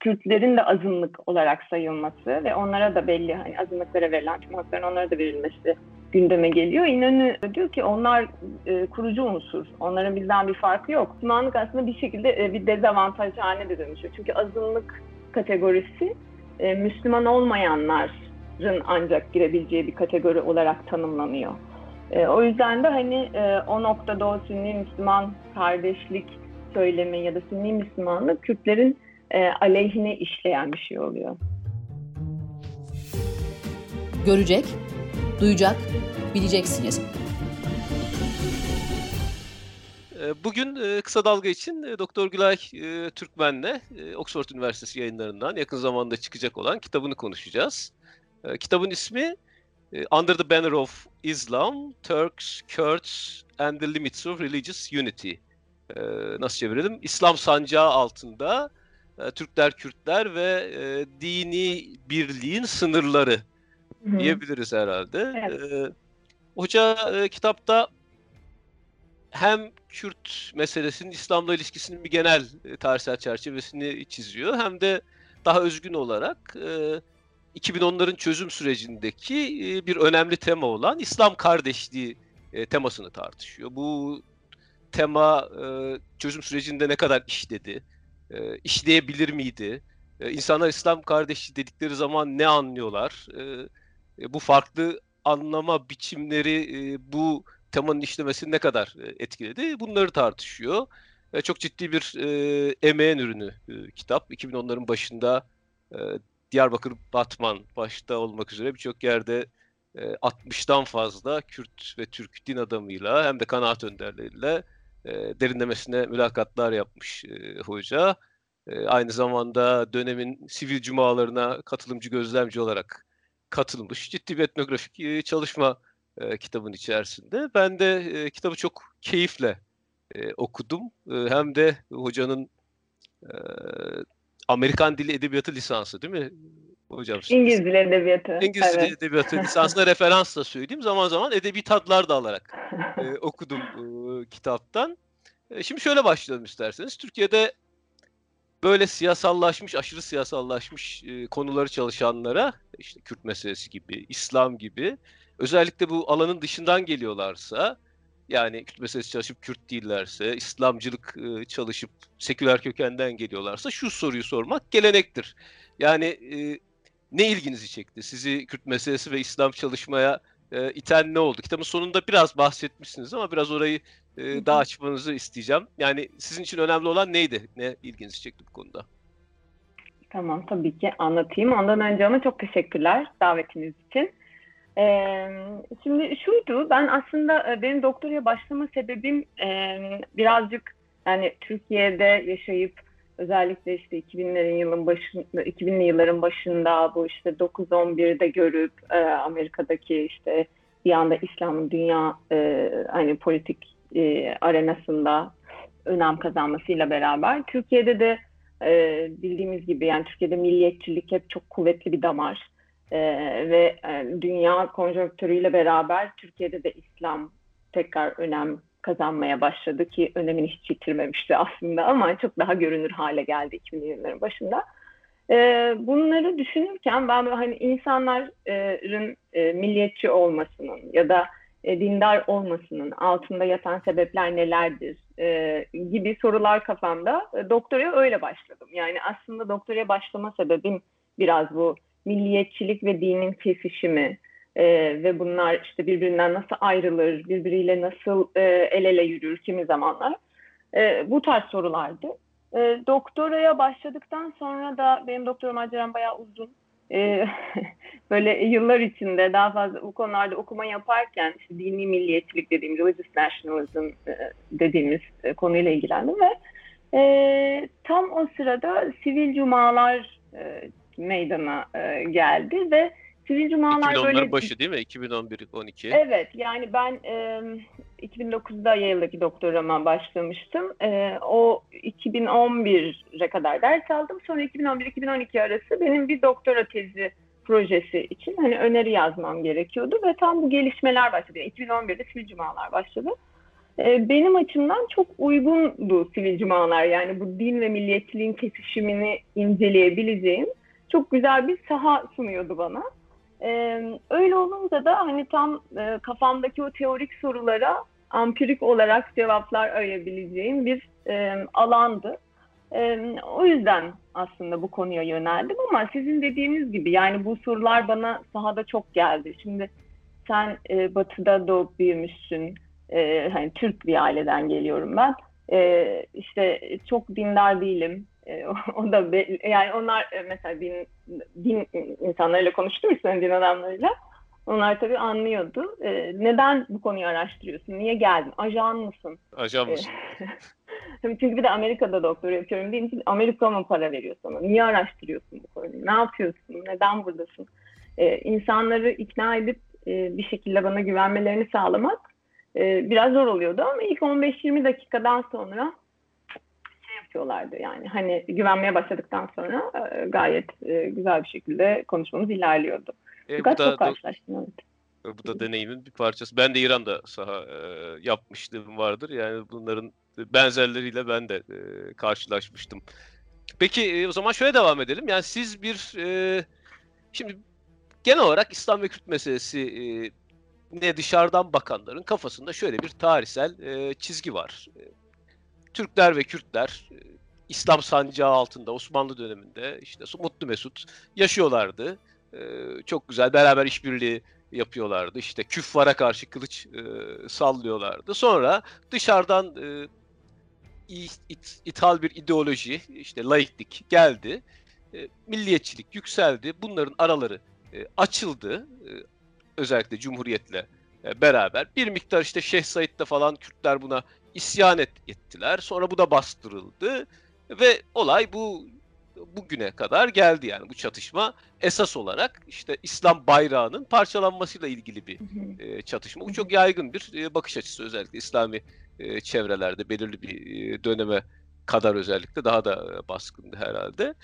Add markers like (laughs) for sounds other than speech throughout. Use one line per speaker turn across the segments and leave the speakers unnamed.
Kürtlerin de azınlık olarak sayılması ve onlara da belli hani azınlıklara verilen tüm hakların onlara da verilmesi gündeme geliyor. İnönü diyor ki onlar e, kurucu unsur. Onların bizden bir farkı yok. Müslümanlık aslında bir şekilde e, bir dezavantaj haline de dönüşüyor. Çünkü azınlık kategorisi e, Müslüman olmayanların ancak girebileceği bir kategori olarak tanımlanıyor. E, o yüzden de hani e, o noktada o Sünni Müslüman kardeşlik söylemi ya da Sünni Müslümanlık Kürtlerin e, aleyhine işleyen bir şey oluyor.
Görecek, duyacak, bileceksiniz.
Ee, bugün e, kısa dalga için e, Doktor Gülay e, Türkmen'le Oxford Üniversitesi yayınlarından yakın zamanda çıkacak olan kitabını konuşacağız. Kitabın ismi Under the Banner of Islam, Turks, Kurds and the Limits of Religious Unity. Nasıl çevirelim? İslam sancağı altında Türkler, Kürtler ve dini birliğin sınırları Hı-hı. diyebiliriz herhalde. Evet. Hoca kitapta hem Kürt meselesinin İslam'la ilişkisinin bir genel e, tarihsel çerçevesini çiziyor hem de daha özgün olarak e, 2010'ların çözüm sürecindeki e, bir önemli tema olan İslam kardeşliği e, temasını tartışıyor. Bu tema e, çözüm sürecinde ne kadar işledi, e, işleyebilir miydi? E, insanlar İslam kardeşliği dedikleri zaman ne anlıyorlar? E, e, bu farklı anlama biçimleri e, bu temanın işlemesini ne kadar e, etkiledi bunları tartışıyor. E, çok ciddi bir e, emeğin ürünü e, kitap. 2010'ların başında e, Diyarbakır Batman başta olmak üzere birçok yerde e, 60'tan fazla Kürt ve Türk din adamıyla hem de kanaat önderleriyle e, derinlemesine mülakatlar yapmış e, hoca. E, aynı zamanda dönemin sivil cumalarına katılımcı gözlemci olarak katılmış. Ciddi bir etnografik çalışma e, kitabın içerisinde. Ben de kitabı çok keyifle okudum. Hem de hocanın Amerikan Dili Edebiyatı lisansı değil mi hocam?
İngiliz Dili Edebiyatı.
İngiliz evet. Dili Edebiyatı lisansına referans da söyleyeyim. Zaman zaman edebi tatlar da alarak (laughs) e, okudum e, kitaptan. E, şimdi şöyle başlayalım isterseniz. Türkiye'de böyle siyasallaşmış, aşırı siyasallaşmış e, konuları çalışanlara, işte Kürt meselesi gibi, İslam gibi özellikle bu alanın dışından geliyorlarsa yani Kürt meselesi çalışıp Kürt değillerse, İslamcılık e, çalışıp seküler kökenden geliyorlarsa şu soruyu sormak gelenektir. Yani e, ne ilginizi çekti? Sizi Kürt meselesi ve İslam çalışmaya e, iten ne oldu? Kitabın sonunda biraz bahsetmişsiniz ama biraz orayı e, daha açmanızı isteyeceğim. Yani sizin için önemli olan neydi? Ne ilginizi çekti bu konuda?
Tamam tabii ki anlatayım. Ondan önce ama çok teşekkürler davetiniz için. Ee, şimdi şuydu, ben aslında e, benim doktoraya başlama sebebim e, birazcık yani Türkiye'de yaşayıp özellikle işte 2000'lerin yılın başında 2000'li yılların başında bu işte 9-11'de görüp e, Amerika'daki işte bir anda İslam'ın dünya e, hani politik e, arenasında önem kazanmasıyla beraber Türkiye'de de e, bildiğimiz gibi yani Türkiye'de milliyetçilik hep çok kuvvetli bir damar. E, ve e, dünya konjonktürüyle beraber Türkiye'de de İslam tekrar önem kazanmaya başladı ki önemini hiç yitirmemişti aslında ama çok daha görünür hale geldi 2000'li yılların başında. E, bunları düşünürken ben hani insanların e, milliyetçi olmasının ya da e, dindar olmasının altında yatan sebepler nelerdir e, gibi sorular kafamda. E, doktoraya öyle başladım. Yani aslında doktoraya başlama sebebim biraz bu milliyetçilik ve dinin kesişimi e, ve bunlar işte birbirinden nasıl ayrılır, birbiriyle nasıl e, el ele yürür kimi zamanlar. E, bu tarz sorulardı. E, doktoraya başladıktan sonra da benim doktora maceram bayağı uzun. E, (laughs) böyle yıllar içinde daha fazla bu konularda okuma yaparken işte dini milliyetçilik dediğimiz religious nationalism e, dediğimiz e, konuyla ilgilendim ve e, tam o sırada sivil cumalar e, meydana e, geldi ve sivil cumalar 2010'ların
böyle... başı değil mi? 2011-12.
Evet yani ben e, 2009'da Yale'daki doktorama başlamıştım. E, o 2011'e kadar ders aldım. Sonra 2011-2012 arası benim bir doktora tezi projesi için hani öneri yazmam gerekiyordu ve tam bu gelişmeler başladı. Yani 2011'de sivil cumalar başladı. e, benim açımdan çok uygundu sivil cumalar. Yani bu din ve milliyetçiliğin kesişimini inceleyebileceğim çok güzel bir saha sunuyordu bana. E, öyle olunca da hani tam e, kafamdaki o teorik sorulara ampirik olarak cevaplar arayabileceğim bir e, alandı. E, o yüzden aslında bu konuya yöneldim ama sizin dediğiniz gibi yani bu sorular bana sahada çok geldi. Şimdi sen e, batıda doğup büyümüşsün, e, hani Türk bir aileden geliyorum ben. E, işte çok dindar değilim. E, o da be, yani onlar e, mesela din, din insanlarıyla konuştum işte din adamlarıyla. Onlar tabii anlıyordu. E, neden bu konuyu araştırıyorsun? Niye geldin? Ajan mısın?
Ajan e, mısın? (laughs)
Çünkü bir de Amerika'da doktor yapıyorum değil mi? Amerika mı para veriyor sana? Niye araştırıyorsun bu konuyu? Ne yapıyorsun? Neden buradasın? Ee, insanları ikna edip e, bir şekilde bana güvenmelerini sağlamak e, biraz zor oluyordu ama ilk 15-20 dakikadan sonra yapıyorlardı yani hani güvenmeye başladıktan sonra e, gayet e, güzel bir şekilde konuşmamız ilerliyordu. E, Fakat bu da, çok karşılaştım evet.
E, bu da deneyimin bir parçası. Ben de İran'da saha e, yapmışlığım vardır. Yani bunların benzerleriyle ben de e, karşılaşmıştım. Peki e, o zaman şöyle devam edelim. Yani siz bir e, şimdi genel olarak İslam ve Kürt meselesi e, ne dışarıdan bakanların kafasında şöyle bir tarihsel e, çizgi var. Türkler ve Kürtler e, İslam sancağı altında Osmanlı döneminde işte mutlu mesut yaşıyorlardı. E, çok güzel beraber işbirliği yapıyorlardı. İşte küffara karşı kılıç e, sallıyorlardı. Sonra dışarıdan it, ithal bir ideoloji, işte laiklik geldi. Milliyetçilik yükseldi. Bunların araları açıldı. Özellikle Cumhuriyet'le beraber. Bir miktar işte Şeyh Said'de falan Kürtler buna isyan et, ettiler. Sonra bu da bastırıldı. Ve olay bu bugüne kadar geldi yani bu çatışma esas olarak işte İslam bayrağının parçalanmasıyla ilgili bir e, çatışma. Bu çok yaygın bir e, bakış açısı özellikle İslami e, çevrelerde belirli bir e, döneme kadar özellikle daha da e, baskındı herhalde.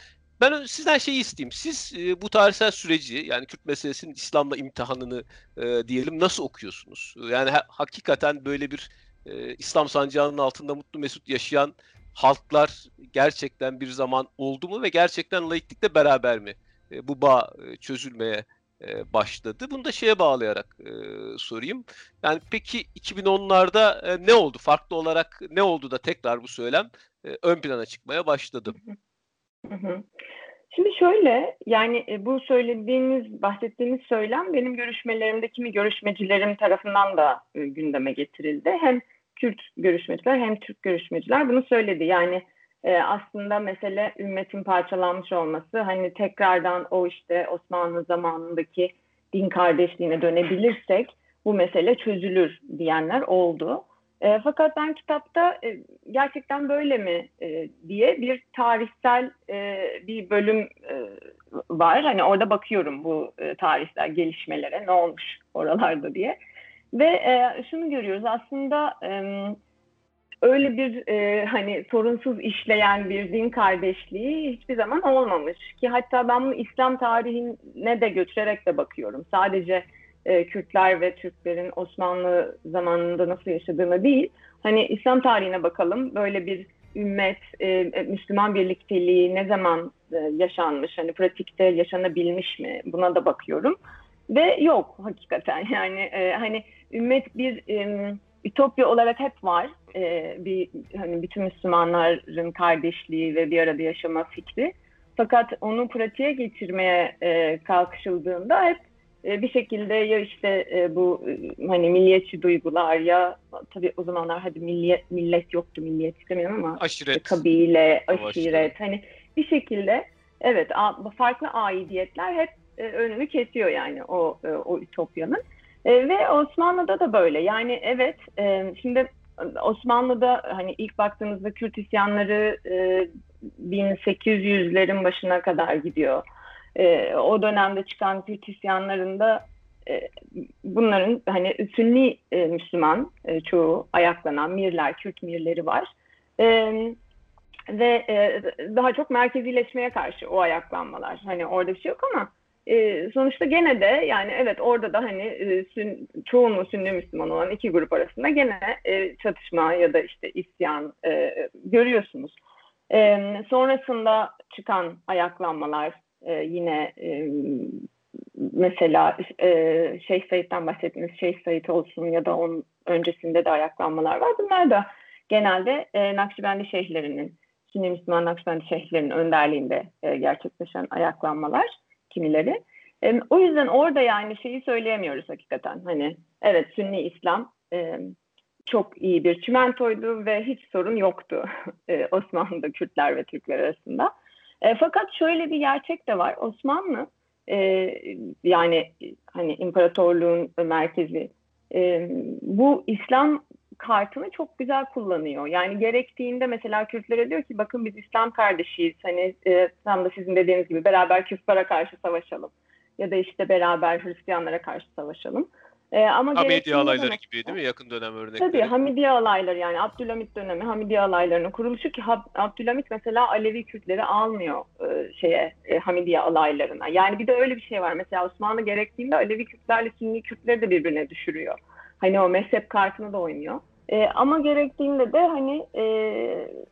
Ben sizden şeyi isteyeyim. Siz e, bu tarihsel süreci yani Kürt meselesinin İslam'la imtihanını e, diyelim nasıl okuyorsunuz? Yani ha, hakikaten böyle bir e, İslam sancağının altında mutlu mesut yaşayan halklar gerçekten bir zaman oldu mu ve gerçekten laiklikle beraber mi e, bu bağ e, çözülmeye e, başladı? Bunu da şeye bağlayarak e, sorayım. Yani peki 2010'larda e, ne oldu? Farklı olarak ne oldu da tekrar bu söylem e, ön plana çıkmaya başladı?
Şimdi şöyle yani e, bu söylediğiniz, bahsettiğiniz söylem benim görüşmelerimde kimi görüşmecilerim tarafından da e, gündeme getirildi. Hem Kürt görüşmeciler hem Türk görüşmeciler bunu söyledi. Yani e, aslında mesele ümmetin parçalanmış olması. Hani tekrardan o işte Osmanlı zamanındaki din kardeşliğine dönebilirsek bu mesele çözülür diyenler oldu. E, fakat ben kitapta e, gerçekten böyle mi e, diye bir tarihsel e, bir bölüm e, var. Hani orada bakıyorum bu e, tarihsel gelişmelere ne olmuş oralarda diye. Ve e, şunu görüyoruz aslında e, öyle bir e, hani sorunsuz işleyen bir din kardeşliği hiçbir zaman olmamış. Ki hatta ben bunu İslam tarihine de götürerek de bakıyorum. Sadece e, Kürtler ve Türklerin Osmanlı zamanında nasıl yaşadığını değil. Hani İslam tarihine bakalım. Böyle bir ümmet, e, Müslüman birlikteliği ne zaman e, yaşanmış? Hani pratikte yaşanabilmiş mi? Buna da bakıyorum. Ve yok hakikaten (laughs) yani e, hani ümmet bir e, ütopya olarak hep var. E, bir hani bütün Müslümanların kardeşliği ve bir arada yaşama fikri. Fakat onu pratiğe geçirmeye e, kalkışıldığında hep e, bir şekilde ya işte e, bu e, hani milliyetçi duygular ya tabii o zamanlar hadi milliyet millet yoktu milliyet istemiyorum ama
aşiret.
Işte, kabile, aşiret hani bir şekilde evet farklı aidiyetler hep önünü kesiyor yani o o ütopyanın. Ve Osmanlı'da da böyle. Yani evet şimdi Osmanlı'da hani ilk baktığımızda Kürt isyanları 1800'lerin başına kadar gidiyor e, o dönemde çıkan Kürt isyanlarında e, bunların hani Sünni e, Müslüman e, çoğu ayaklanan Mirler, Kürt Mirleri var. E, ve e, daha çok merkezileşmeye karşı o ayaklanmalar. Hani orada bir şey yok ama e, sonuçta gene de yani evet orada da hani e, sün, çoğunluğu Sünni Müslüman olan iki grup arasında gene e, çatışma ya da işte isyan e, görüyorsunuz. E, sonrasında çıkan ayaklanmalar e, yine e, mesela e, Şeyh Said'den bahsettiğiniz Şeyh Said olsun ya da onun öncesinde de ayaklanmalar var. Bunlar da genelde e, Nakşibendi şeyhlerinin, Sünni Müslüman Nakşibendi şeyhlerinin önderliğinde e, gerçekleşen ayaklanmalar kimileri. E, o yüzden orada yani şeyi söyleyemiyoruz hakikaten. Hani evet Sünni İslam e, çok iyi bir çimentoydu ve hiç sorun yoktu (laughs) e, Osmanlı'da Kürtler ve Türkler arasında. E, fakat şöyle bir gerçek de var. Osmanlı e, yani hani imparatorluğun merkezi e, bu İslam kartını çok güzel kullanıyor. Yani gerektiğinde mesela Kürtlere diyor ki bakın biz İslam kardeşiyiz. Hani e, tam da sizin dediğiniz gibi beraber Küffar'a karşı savaşalım. Ya da işte beraber Hristiyanlara karşı savaşalım.
E, ama Hamidiye alayları gibi değil mi? Yakın dönem örnekleri.
Tabii Hamidiye alayları yani Abdülhamit dönemi Hamidiye alaylarının kuruluşu ki Abdülhamit mesela Alevi Kürtleri almıyor e, şeye e, Hamidiye alaylarına. Yani bir de öyle bir şey var. Mesela Osmanlı gerektiğinde Alevi Kürtlerle Sünni Kürtleri de birbirine düşürüyor. Hani o mezhep kartını da oynuyor. E, ama gerektiğinde de hani e,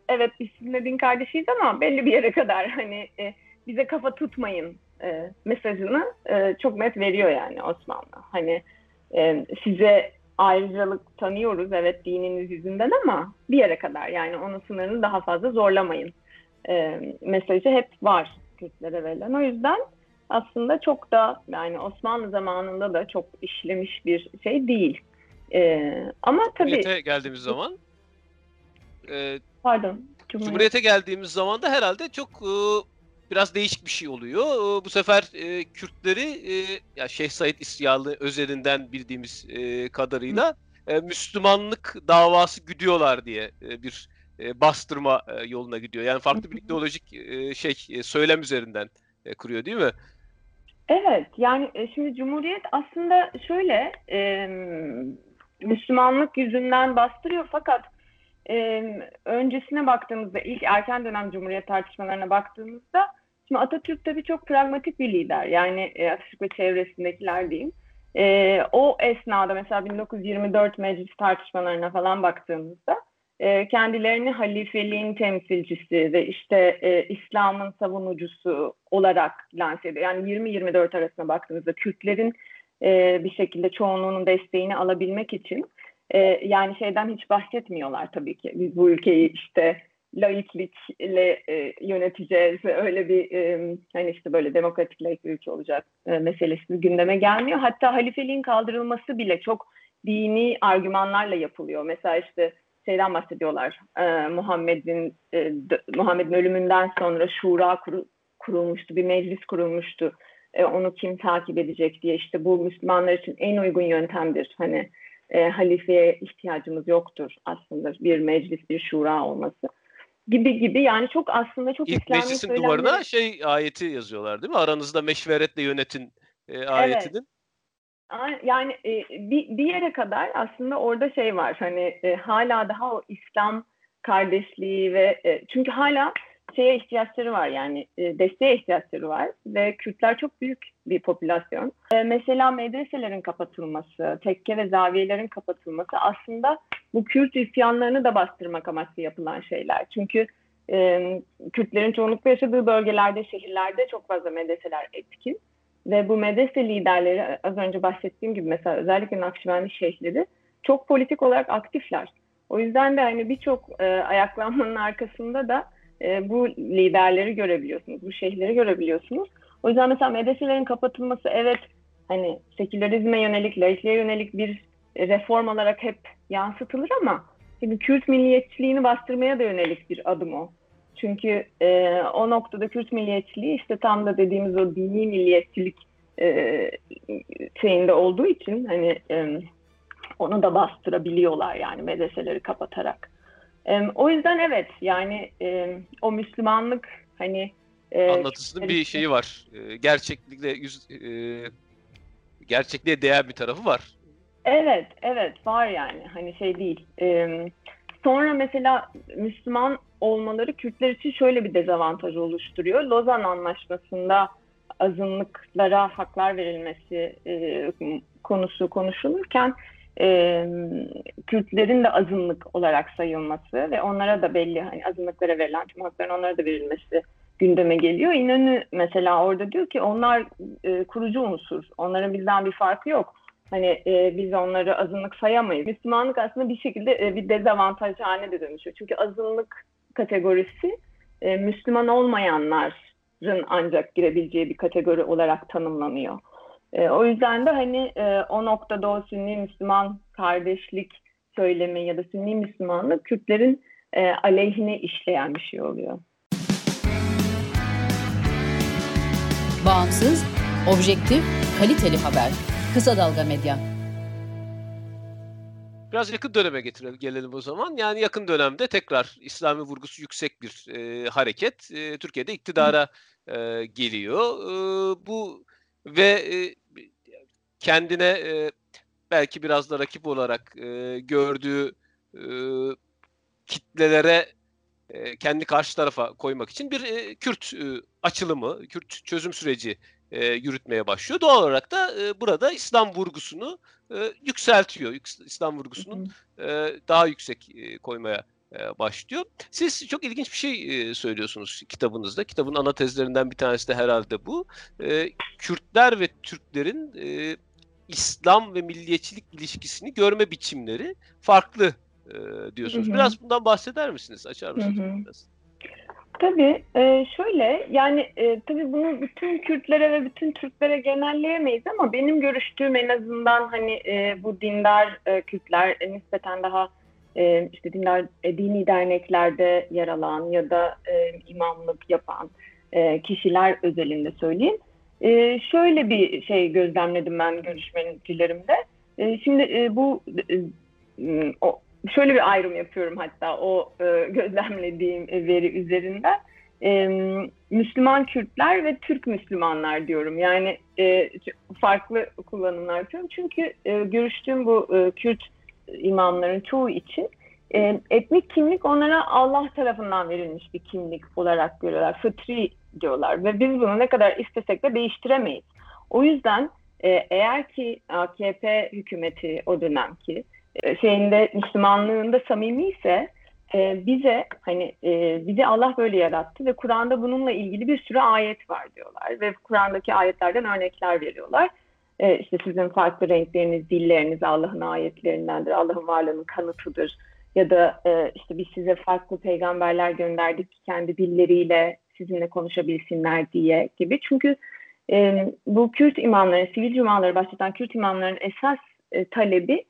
evet biz sizinle din kardeşiyiz ama belli bir yere kadar hani e, bize kafa tutmayın e, mesajını e, çok net veriyor yani Osmanlı. Hani e, size ayrıcalık tanıyoruz evet dininiz yüzünden ama bir yere kadar yani onun sınırını daha fazla zorlamayın e, mesajı hep var Kürtlere verilen. O yüzden aslında çok da yani Osmanlı zamanında da çok işlemiş bir şey değil. Ee, ama tabii...
Cumhuriyete geldiğimiz zaman...
E, Pardon.
Cumhuriyet. Cumhuriyete geldiğimiz zaman da herhalde çok e, biraz değişik bir şey oluyor. E, bu sefer e, Kürtleri e, ya Şeyh Said İsyalı özelinden bildiğimiz e, kadarıyla e, Müslümanlık davası güdüyorlar diye e, bir e, bastırma e, yoluna gidiyor. Yani farklı bir ideolojik e, şey e, söylem üzerinden e, kuruyor değil mi?
Evet yani e, şimdi Cumhuriyet aslında şöyle e, Müslümanlık yüzünden bastırıyor fakat e, öncesine baktığımızda ilk erken dönem Cumhuriyet tartışmalarına baktığımızda şimdi Atatürk tabii çok pragmatik bir lider yani e, Atatürk ve çevresindekiler diyeyim. E, o esnada mesela 1924 meclis tartışmalarına falan baktığımızda e, kendilerini halifeliğin temsilcisi ve işte e, İslam'ın savunucusu olarak lanse ediyor. Yani 20-24 arasına baktığımızda Kürtlerin e, bir şekilde çoğunluğunun desteğini alabilmek için e, yani şeyden hiç bahsetmiyorlar tabii ki. Biz bu ülkeyi işte laiklikle e, yöneteceğiz öyle bir e, hani işte böyle demokratik laik bir ülke olacak e, meselesi gündeme gelmiyor. Hatta halifeliğin kaldırılması bile çok dini argümanlarla yapılıyor. Mesela işte şeyden bahsediyorlar. E, Muhammed'in e, Muhammed'in ölümünden sonra şura kuru, kurulmuştu, bir meclis kurulmuştu e, onu kim takip edecek diye işte bu Müslümanlar için en uygun yöntemdir. Hani e, halifeye ihtiyacımız yoktur aslında bir meclis, bir şura olması gibi gibi yani çok aslında çok
İlk İslami meclisin söylemleri... duvarına şey ayeti yazıyorlar değil mi? Aranızda meşveretle yönetin e, ayetinin.
Evet. Yani e, bir, bir yere kadar aslında orada şey var hani e, hala daha o İslam kardeşliği ve e, çünkü hala şeye ihtiyaçları var yani e, desteğe ihtiyaçları var ve Kürtler çok büyük bir popülasyon. E, mesela medreselerin kapatılması, tekke ve zaviyelerin kapatılması aslında bu Kürt isyanlarını da bastırmak amaçlı yapılan şeyler. Çünkü e, Kürtlerin çoğunlukla yaşadığı bölgelerde, şehirlerde çok fazla medreseler etkin. Ve bu medrese liderleri az önce bahsettiğim gibi mesela özellikle Nakşibendi şeyhleri çok politik olarak aktifler. O yüzden de hani birçok e, ayaklanmanın arkasında da e, bu liderleri görebiliyorsunuz, bu şeyhleri görebiliyorsunuz. O yüzden mesela medreselerin kapatılması evet hani sekülerizme yönelik, laikliğe yönelik bir reform olarak hep yansıtılır ama şimdi Kürt milliyetçiliğini bastırmaya da yönelik bir adım o. Çünkü e, o noktada Kürt milliyetçiliği işte tam da dediğimiz o dini milliyetçilik e, şeyinde olduğu için hani e, onu da bastırabiliyorlar yani medreseleri kapatarak. E, o yüzden evet yani e, o Müslümanlık hani
e, anlatısının bir şeyi var. E, gerçeklikle yüz e, gerçekliğe değer bir tarafı var.
Evet, evet var yani. Hani şey değil. E, sonra mesela Müslüman olmaları Kürtler için şöyle bir dezavantaj oluşturuyor. Lozan Anlaşması'nda azınlıklara haklar verilmesi e, konusu konuşulurken e, Kürtlerin de azınlık olarak sayılması ve onlara da belli hani azınlıklara verilen tüm hakların onlara da verilmesi gündeme geliyor. İnönü mesela orada diyor ki onlar e, kurucu unsur. Onların bizden bir farkı yok. Hani e, biz onları azınlık sayamayız. Müslümanlık aslında bir şekilde e, bir dezavantaj haline de dönüşüyor. Çünkü azınlık kategorisi e, Müslüman olmayanların ancak girebileceği bir kategori olarak tanımlanıyor. E, o yüzden de hani e, o noktada o Sünni Müslüman kardeşlik söylemi ya da Sünni Müslümanlık Kürtlerin e, aleyhine işleyen bir şey oluyor.
Bağımsız, objektif, kaliteli haber. Kısa Dalga Medya.
Biraz yakın döneme getirelim, gelelim o zaman. Yani yakın dönemde tekrar İslami vurgusu yüksek bir e, hareket e, Türkiye'de iktidara e, geliyor. E, bu ve e, kendine e, belki biraz da rakip olarak e, gördüğü e, kitlelere e, kendi karşı tarafa koymak için bir e, Kürt e, açılımı, Kürt çözüm süreci e, yürütmeye başlıyor. Doğal olarak da e, burada İslam vurgusunu e, yükseltiyor. İslam vurgusunun e, daha yüksek e, koymaya e, başlıyor. Siz çok ilginç bir şey e, söylüyorsunuz kitabınızda. Kitabın ana tezlerinden bir tanesi de herhalde bu. E, Kürtler ve Türklerin e, İslam ve milliyetçilik ilişkisini görme biçimleri farklı e, diyorsunuz. Hı hı. Biraz bundan bahseder misiniz? Açar mısınız? Hı hı. Biraz?
Tabii e, şöyle yani e, tabii bunu bütün Kürtlere ve bütün Türklere genelleyemeyiz ama benim görüştüğüm en azından hani e, bu dindar e, Kürtler e, nispeten daha e, işte dindar e, dini derneklerde yer alan ya da e, imamlık yapan e, kişiler özelinde söyleyeyim. E, şöyle bir şey gözlemledim ben görüşmecilerimde. E, şimdi e, bu e, o, şöyle bir ayrım yapıyorum hatta o e, (laughs) gözlemlediğim veri üzerinden. E, Müslüman Kürtler ve Türk Müslümanlar diyorum. Yani e, farklı kullanımlar yapıyorum. Çünkü e, görüştüğüm bu e, Kürt imamların çoğu için e, etnik kimlik onlara Allah tarafından verilmiş bir kimlik olarak görüyorlar. Fıtri diyorlar ve biz bunu ne kadar istesek de değiştiremeyiz. O yüzden e, eğer ki AKP hükümeti o dönemki e, şeyinde Müslümanlığında samimi ise e, bize hani e, bizi Allah böyle yarattı ve Kur'an'da bununla ilgili bir sürü ayet var diyorlar ve Kur'an'daki ayetlerden örnekler veriyorlar. E, işte sizin farklı renkleriniz, dilleriniz Allah'ın ayetlerindendir, Allah'ın varlığının kanıtıdır ya da e, işte biz size farklı peygamberler gönderdik ki kendi dilleriyle sizinle konuşabilsinler diye gibi. Çünkü e, bu Kürt imamların, sivil cumaları başlatan Kürt imamların esas e, talebi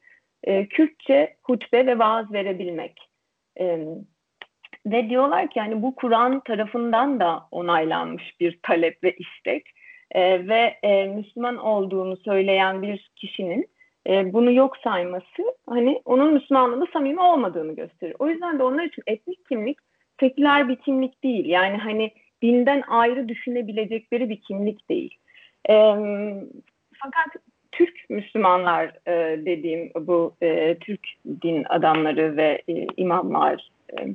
e, Kürtçe hutbe ve vaaz verebilmek. E, ve diyorlar ki yani bu Kur'an tarafından da onaylanmış bir talep ve istek. E, ve e, Müslüman olduğunu söyleyen bir kişinin e, bunu yok sayması hani onun Müslümanlığında samimi olmadığını gösterir. O yüzden de onlar için etnik kimlik seküler bir kimlik değil. Yani hani dinden ayrı düşünebilecekleri bir kimlik değil. E, fakat Türk Müslümanlar e, dediğim bu e, Türk din adamları ve e, imamlar e,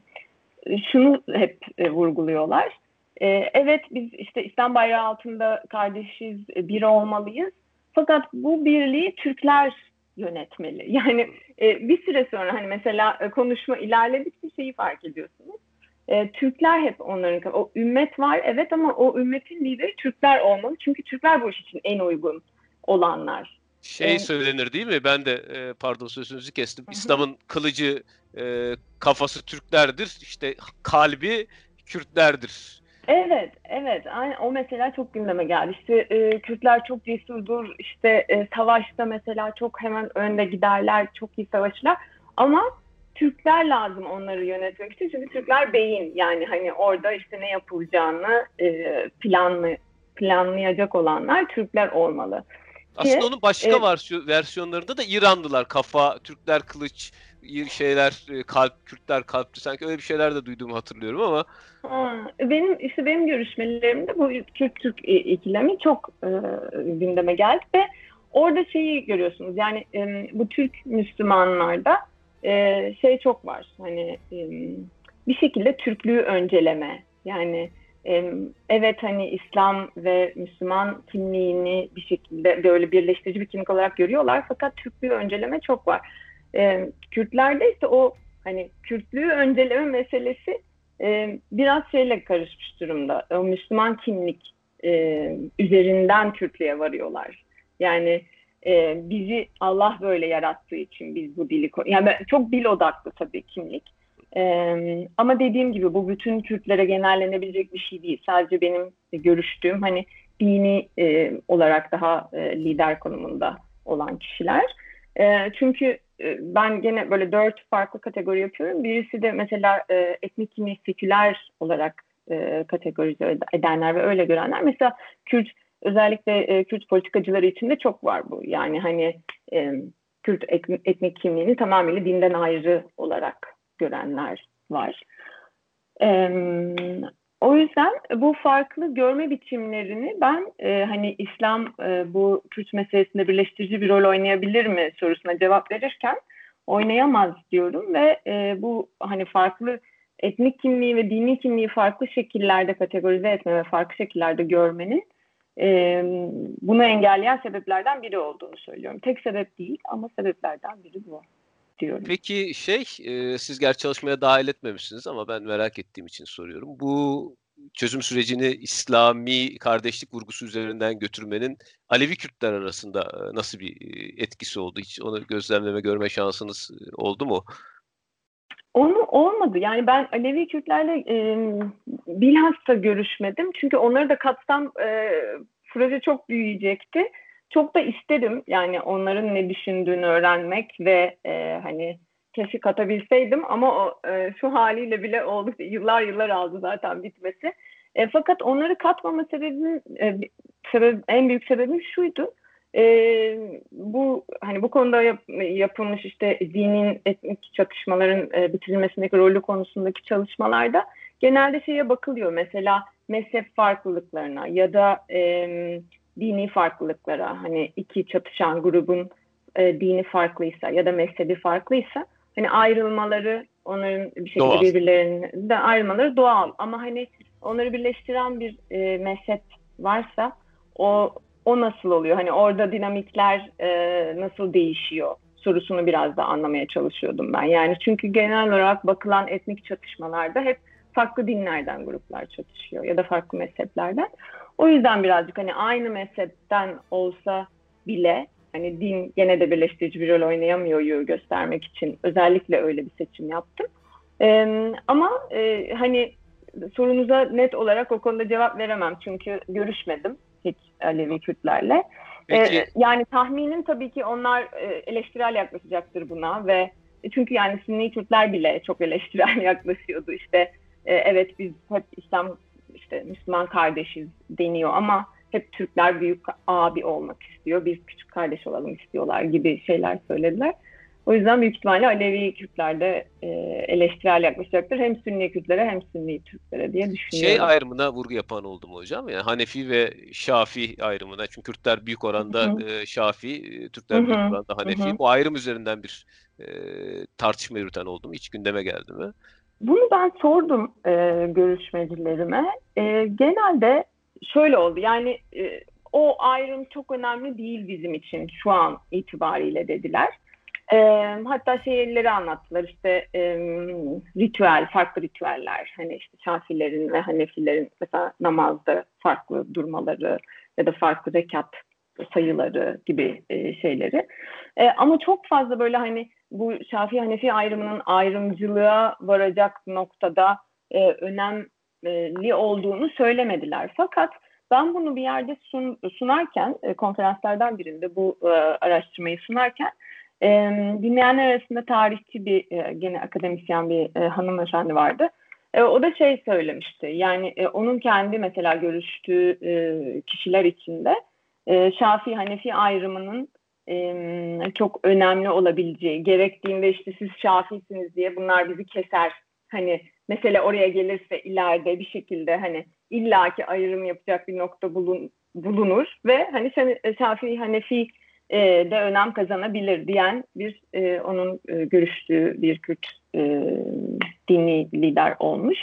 şunu hep e, vurguluyorlar. E, evet biz işte İslam bayrağı altında kardeşiz, e, bir olmalıyız. Fakat bu birliği Türkler yönetmeli. Yani e, bir süre sonra hani mesela e, konuşma ilerledikçe şeyi fark ediyorsunuz. E, Türkler hep onların o ümmet var evet ama o ümmetin lideri Türkler olmalı. Çünkü Türkler bu iş için en uygun olanlar.
Şey ee, söylenir değil mi? Ben de e, pardon sözünüzü kestim. İslam'ın kılıcı e, kafası Türklerdir. İşte kalbi Kürtlerdir.
Evet, evet. Aynen. O mesela çok gündeme geldi. İşte e, Kürtler çok cesurdur. İşte e, savaşta mesela çok hemen önde giderler, çok iyi savaşırlar. Ama Türkler lazım onları yönetmek için. Çünkü Türkler beyin. Yani hani orada işte ne yapılacağını e, planlı planlayacak olanlar Türkler olmalı.
Aslında onun başka e, versiyonlarında da İranlılar kafa, Türkler kılıç, şeyler e, kalp, Kürtler kalpti. Sanki öyle bir şeyler de duyduğumu hatırlıyorum ama.
Ha, benim işte benim görüşmelerimde bu Kürt-Türk ikilemi çok e, gündeme geldi ve orada şeyi görüyorsunuz. Yani e, bu Türk Müslümanlarda e, şey çok var. Hani e, bir şekilde Türklüğü önceleme. Yani evet hani İslam ve Müslüman kimliğini bir şekilde böyle birleştirici bir kimlik olarak görüyorlar fakat Türklüğü önceleme çok var. Kürtlerde ise o hani Kürtlüğü önceleme meselesi biraz şeyle karışmış durumda. O Müslüman kimlik üzerinden Kürtlüğe varıyorlar. Yani bizi Allah böyle yarattığı için biz bu dili yani çok dil odaklı tabii kimlik. Ee, ama dediğim gibi bu bütün Kürtlere genellenebilecek bir şey değil. Sadece benim görüştüğüm hani dini e, olarak daha e, lider konumunda olan kişiler. E, çünkü e, ben gene böyle dört farklı kategori yapıyorum. Birisi de mesela e, etnik kimliği seküler olarak e, kategorize edenler ve öyle görenler. Mesela Kürt özellikle e, Kürt politikacıları içinde çok var bu. Yani hani e, Kürt etnik kimliğini tamamıyla dinden ayrı olarak görenler var. E, o yüzden bu farklı görme biçimlerini ben e, hani İslam e, bu Kürt meselesinde birleştirici bir rol oynayabilir mi sorusuna cevap verirken oynayamaz diyorum ve e, bu hani farklı etnik kimliği ve dini kimliği farklı şekillerde kategorize etme ve farklı şekillerde görmenin e, bunu engelleyen sebeplerden biri olduğunu söylüyorum. Tek sebep değil ama sebeplerden biri bu diyorum.
Peki şey, e, siz gerçi çalışmaya dahil etmemişsiniz ama ben merak ettiğim için soruyorum. Bu çözüm sürecini İslami kardeşlik vurgusu üzerinden götürmenin Alevi Kürtler arasında nasıl bir etkisi oldu? Hiç onu gözlemleme, görme şansınız oldu mu?
Onu olmadı. Yani ben Alevi Kürtlerle e, bilhassa görüşmedim. Çünkü onları da katsam e, proje çok büyüyecekti çok da isterim yani onların ne düşündüğünü öğrenmek ve e, hani keşke katabilseydim ama o, e, şu haliyle bile oldu (laughs) yıllar yıllar aldı zaten bitmesi. E, fakat onları katmama sebebim e, sebep, en büyük sebebim şuydu. E, bu hani bu konuda yap, yapılmış işte dinin etnik çatışmaların e, bitirilmesindeki rolü konusundaki çalışmalarda genelde şeye bakılıyor. Mesela mezhep farklılıklarına ya da e, dini farklılıklara hani iki çatışan grubun e, dini farklıysa ya da mezhebi farklıysa hani ayrılmaları onların bir şekilde doğal. birbirlerinden ayrılmaları doğal ama hani onları birleştiren bir e, mezhep varsa o o nasıl oluyor? Hani orada dinamikler e, nasıl değişiyor? sorusunu biraz da anlamaya çalışıyordum ben. Yani çünkü genel olarak bakılan etnik çatışmalarda hep farklı dinlerden gruplar çatışıyor ya da farklı mezheplerden. O yüzden birazcık hani aynı mezhepten olsa bile hani din gene de birleştirici bir rol oynayamıyor göstermek için özellikle öyle bir seçim yaptım. Ee, ama e, hani sorunuza net olarak o konuda cevap veremem çünkü görüşmedim Alevi Kürtlerle. Ee, yani tahminim tabii ki onlar e, eleştirel yaklaşacaktır buna ve çünkü yani Sünni Kürtler bile çok eleştirel (laughs) yaklaşıyordu işte e, evet biz hep İslam işte Müslüman kardeşiz deniyor ama hep Türkler büyük abi olmak istiyor, biz küçük kardeş olalım istiyorlar gibi şeyler söylediler. O yüzden büyük ihtimalle Alevi Kürtler de e, eleştirel yaklaşacaktır. Hem Sünni Kürtlere hem Sünni Türklere diye düşünüyorum.
Şey ayrımına vurgu yapan oldu mu hocam? Yani Hanefi ve Şafi ayrımına. Çünkü Kürtler büyük oranda e, Şafi, e, Türkler büyük oranda Hanefi. Bu ayrım üzerinden bir e, tartışma yürüten oldu mu? Hiç gündeme geldi mi?
Bunu ben sordum e, görüşmecilerime. E, genelde şöyle oldu. Yani e, o ayrım çok önemli değil bizim için şu an itibariyle dediler. E, hatta şeyleri anlattılar işte e, ritüel, farklı ritüeller. Hani işte Şafilerin ve Hanefilerin mesela namazda farklı durmaları ya da farklı rekat sayıları gibi e, şeyleri. E, ama çok fazla böyle hani bu Şafii Hanefi ayrımının ayrımcılığa varacak noktada e, önemli olduğunu söylemediler. Fakat ben bunu bir yerde sun, sunarken, e, konferanslardan birinde bu e, araştırmayı sunarken e, dinleyenler arasında tarihçi bir, e, gene akademisyen bir e, hanımefendi vardı. E, o da şey söylemişti, yani e, onun kendi mesela görüştüğü e, kişiler içinde e, Şafii Hanefi ayrımının çok önemli olabileceği, gerektiğinde işte siz şafisiniz diye bunlar bizi keser. Hani mesele oraya gelirse ileride bir şekilde hani illaki ayrım yapacak bir nokta bulun, bulunur ve hani Şafii Hanefi e, de önem kazanabilir diyen bir e, onun e, görüştüğü bir Kürt e, dini lider olmuş.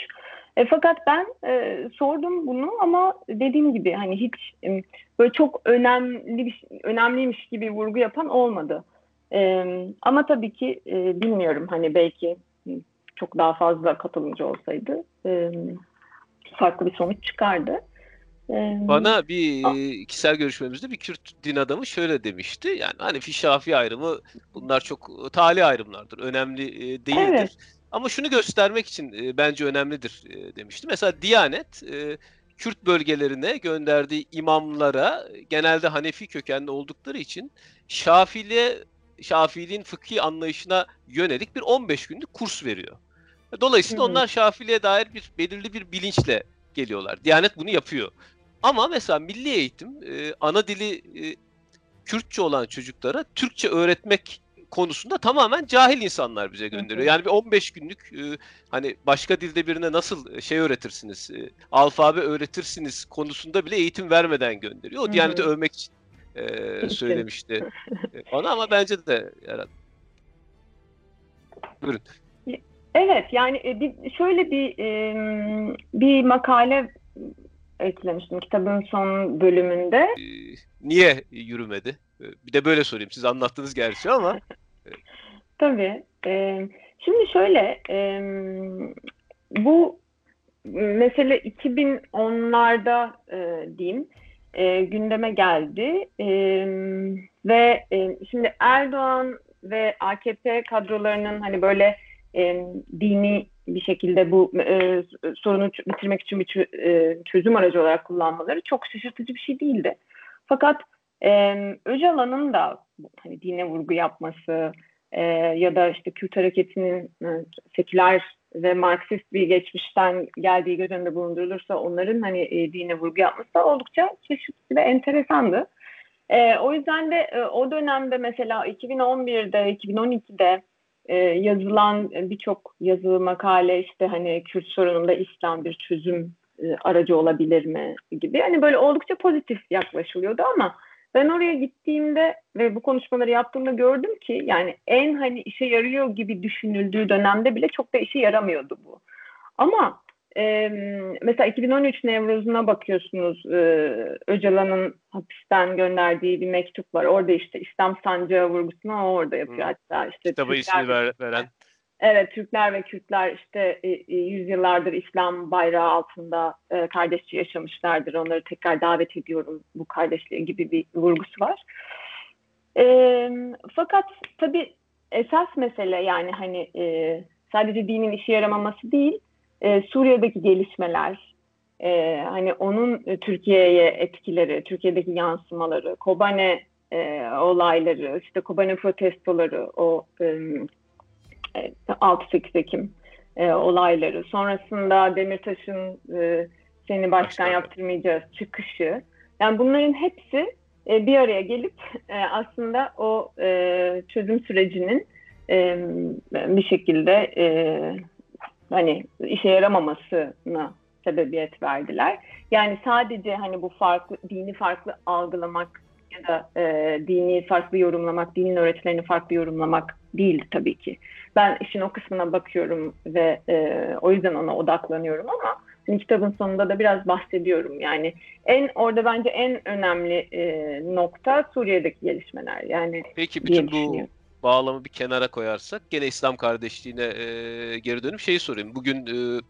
E, fakat ben e, sordum bunu ama dediğim gibi hani hiç e, böyle çok önemli bir önemliymiş gibi vurgu yapan olmadı. E, ama tabii ki e, bilmiyorum hani belki çok daha fazla katılımcı olsaydı e, farklı bir sonuç çıkardı.
Bana bir kişisel görüşmemizde bir Kürt din adamı şöyle demişti. Yani Hanefi Şafii ayrımı bunlar çok tali ayrımlardır. Önemli değildir. Evet. Ama şunu göstermek için bence önemlidir demişti. Mesela Diyanet Kürt bölgelerine gönderdiği imamlara genelde Hanefi kökenli oldukları için Şafiliğe Şafiliğin fıkhi anlayışına yönelik bir 15 günlük kurs veriyor. Dolayısıyla hı hı. onlar Şafiliğe dair bir belirli bir bilinçle geliyorlar. Diyanet bunu yapıyor. Ama mesela milli eğitim e, ana dili e, Kürtçe olan çocuklara Türkçe öğretmek konusunda tamamen cahil insanlar bize gönderiyor. Yani bir 15 günlük e, hani başka dilde birine nasıl e, şey öğretirsiniz, e, alfabe öğretirsiniz konusunda bile eğitim vermeden gönderiyor. O Diyanet'i övmek için e, söylemişti (laughs) bana ama bence de yani, buyurun.
Evet yani bir, şöyle bir bir makale eklemiştim kitabın son bölümünde.
Niye yürümedi? Bir de böyle sorayım. Siz anlattınız gerçi ama. (laughs)
Tabii. Ee, şimdi şöyle e, bu mesele 2010'larda e, diyeyim e, gündeme geldi e, ve e, şimdi Erdoğan ve AKP kadrolarının hani böyle e, dini bir şekilde bu e, sorunu bitirmek için bir e, çözüm aracı olarak kullanmaları çok şaşırtıcı bir şey değildi. Fakat e, Öcalan'ın da hani dine vurgu yapması e, ya da işte Kürt hareketinin e, seküler ve Marksist bir geçmişten geldiği göz önünde bulundurulursa onların hani e, dine vurgu yapması da oldukça şaşırtıcı ve enteresandı. E, o yüzden de e, o dönemde mesela 2011'de, 2012'de e, yazılan birçok yazı, makale işte hani Kürt sorununda İslam bir çözüm e, aracı olabilir mi gibi. Hani böyle oldukça pozitif yaklaşılıyordu ama ben oraya gittiğimde ve bu konuşmaları yaptığımda gördüm ki yani en hani işe yarıyor gibi düşünüldüğü dönemde bile çok da işe yaramıyordu bu. Ama e, mesela 2013 Nevruz'una bakıyorsunuz e, Öcalan'ın hapisten gönderdiği bir mektup var. Orada işte İslam sancağı vurgusunu orada yapıyor. Hmm. Hatta işte
Kitabı ismi ver, veren.
Evet, Türkler ve Kürtler işte e, e, yüzyıllardır İslam bayrağı altında e, kardeşçe yaşamışlardır. Onları tekrar davet ediyorum bu kardeşliğe gibi bir vurgusu var. E, fakat tabii esas mesele yani hani e, sadece dinin işe yaramaması değil, e, Suriye'deki gelişmeler, e, hani onun e, Türkiye'ye etkileri, Türkiye'deki yansımaları, Kobane e, olayları, işte Kobane protestoları, o e, 6-8 Ekim e, olayları, sonrasında Demirtaş'ın e, seni başkan yaptırmayacağız çıkışı. Yani bunların hepsi e, bir araya gelip e, aslında o e, çözüm sürecinin e, bir şekilde e, hani işe yaramamasına sebebiyet verdiler. Yani sadece hani bu farklı dini farklı algılamak ya da e, dini farklı yorumlamak, dinin öğretilerini farklı yorumlamak değildi tabii ki. Ben işin o kısmına bakıyorum ve e, o yüzden ona odaklanıyorum ama hani kitabın sonunda da biraz bahsediyorum. Yani en orada bence en önemli e, nokta Suriye'deki gelişmeler. Yani
Peki bütün bu bağlamı bir kenara koyarsak gene İslam kardeşliğine e, geri dönüp şeyi sorayım. Bugün e,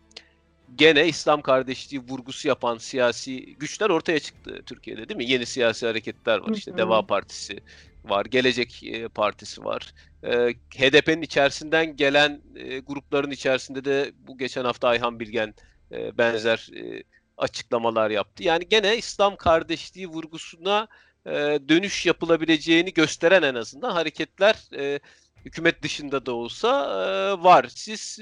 gene İslam kardeşliği vurgusu yapan siyasi güçler ortaya çıktı Türkiye'de değil mi? Yeni siyasi hareketler var. İşte Deva Partisi var, Gelecek e, Partisi var. E, HDP'nin içerisinden gelen e, grupların içerisinde de bu geçen hafta Ayhan Bilgen benzer açıklamalar yaptı. Yani gene İslam kardeşliği vurgusuna dönüş yapılabileceğini gösteren en azından hareketler hükümet dışında da olsa var. Siz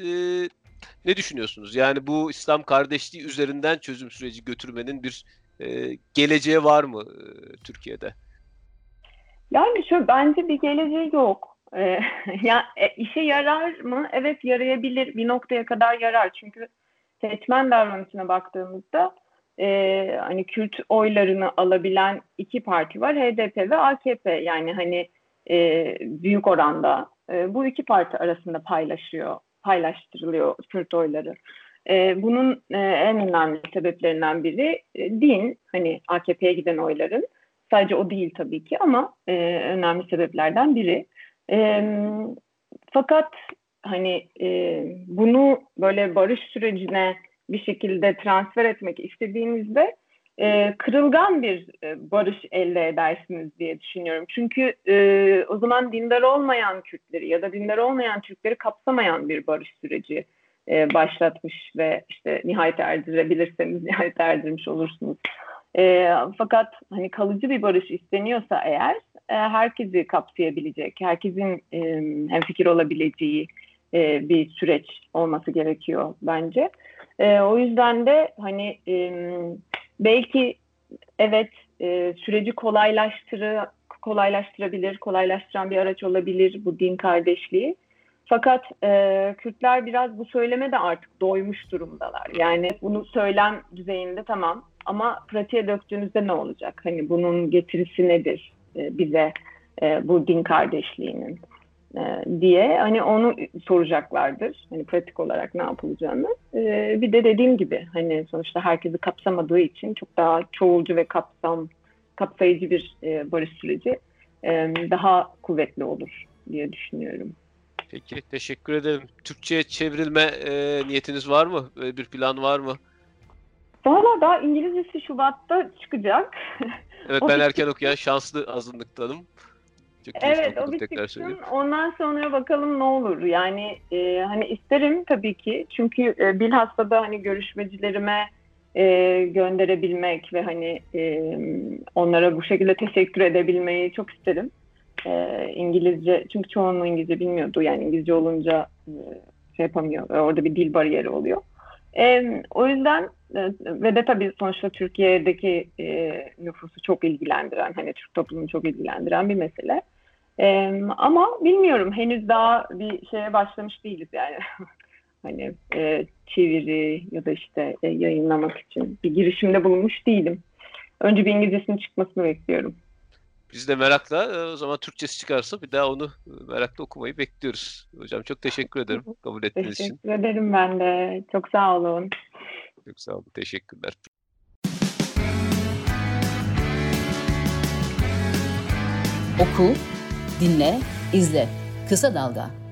ne düşünüyorsunuz? Yani bu İslam kardeşliği üzerinden çözüm süreci götürmenin bir e, geleceği var mı e, Türkiye'de?
Yani şu bence bir geleceği yok. Ee, (laughs) ya e, işe yarar mı? Evet yarayabilir. Bir noktaya kadar yarar. Çünkü seçmen davranışına baktığımızda e, hani Kürt oylarını alabilen iki parti var. HDP ve AKP. Yani hani e, büyük oranda e, bu iki parti arasında paylaşıyor paylaştırılıyor Kürt oyları. E, bunun e, en önemli sebeplerinden biri e, din, hani AKP'ye giden oyların. Sadece o değil tabii ki ama e, önemli sebeplerden biri. E, fakat hani e, bunu böyle barış sürecine bir şekilde transfer etmek istediğinizde e, kırılgan bir e, barış elde edersiniz diye düşünüyorum. Çünkü e, o zaman dindar olmayan Kürtleri ya da dindar olmayan Türkleri kapsamayan bir barış süreci e, başlatmış ve işte nihayet erdirebilirseniz (laughs) nihayet erdirmiş olursunuz. E, fakat hani kalıcı bir barış isteniyorsa eğer e, herkesi kapsayabilecek, herkesin e, hemfikir olabileceği e, bir süreç olması gerekiyor bence. E, o yüzden de hani e, belki evet e, süreci kolaylaştırı kolaylaştırabilir, kolaylaştıran bir araç olabilir bu din kardeşliği. Fakat e, Kürtler biraz bu söyleme de artık doymuş durumdalar. Yani bunu söylem düzeyinde tamam ama pratiğe döktüğünüzde ne olacak? Hani bunun getirisi nedir e, bize e, bu din kardeşliğinin e, diye hani onu soracaklardır. Hani pratik olarak ne yapılacağını. E, bir de dediğim gibi hani sonuçta herkesi kapsamadığı için çok daha çoğulcu ve kapsam kapsayıcı bir e, barış süreci e, daha kuvvetli olur diye düşünüyorum.
Peki teşekkür ederim. Türkçe'ye çevrilme e, niyetiniz var mı? Böyle bir plan var mı?
Valla daha İngilizcesi Şubat'ta çıkacak.
Evet (laughs) ben erken okuyan şanslı azınlıktanım.
Çok evet o bir tekrar çıksın. Ondan sonra bakalım ne olur. Yani e, hani isterim tabii ki. Çünkü e, bilhassa da hani görüşmecilerime e, gönderebilmek ve hani e, onlara bu şekilde teşekkür edebilmeyi çok isterim e, İngilizce çünkü çoğunluğu İngilizce bilmiyordu yani İngilizce olunca e, şey yapamıyor orada bir dil bariyeri oluyor. E, o yüzden e, ve de tabii sonuçta Türkiye'deki e, nüfusu çok ilgilendiren hani Türk toplumunu çok ilgilendiren bir mesele. E, ama bilmiyorum henüz daha bir şeye başlamış değiliz yani. (laughs) hani e, çeviri ya da işte e, yayınlamak için bir girişimde bulunmuş değilim. Önce bir İngilizcesinin çıkmasını bekliyorum.
Biz de merakla e, o zaman Türkçesi çıkarsa bir daha onu merakla okumayı bekliyoruz. Hocam çok teşekkür ederim kabul ettiğiniz
için. Teşekkür ederim ben de. Çok sağ olun.
Çok sağ olun. Teşekkürler.
Oku, dinle, izle. Kısa Dalga.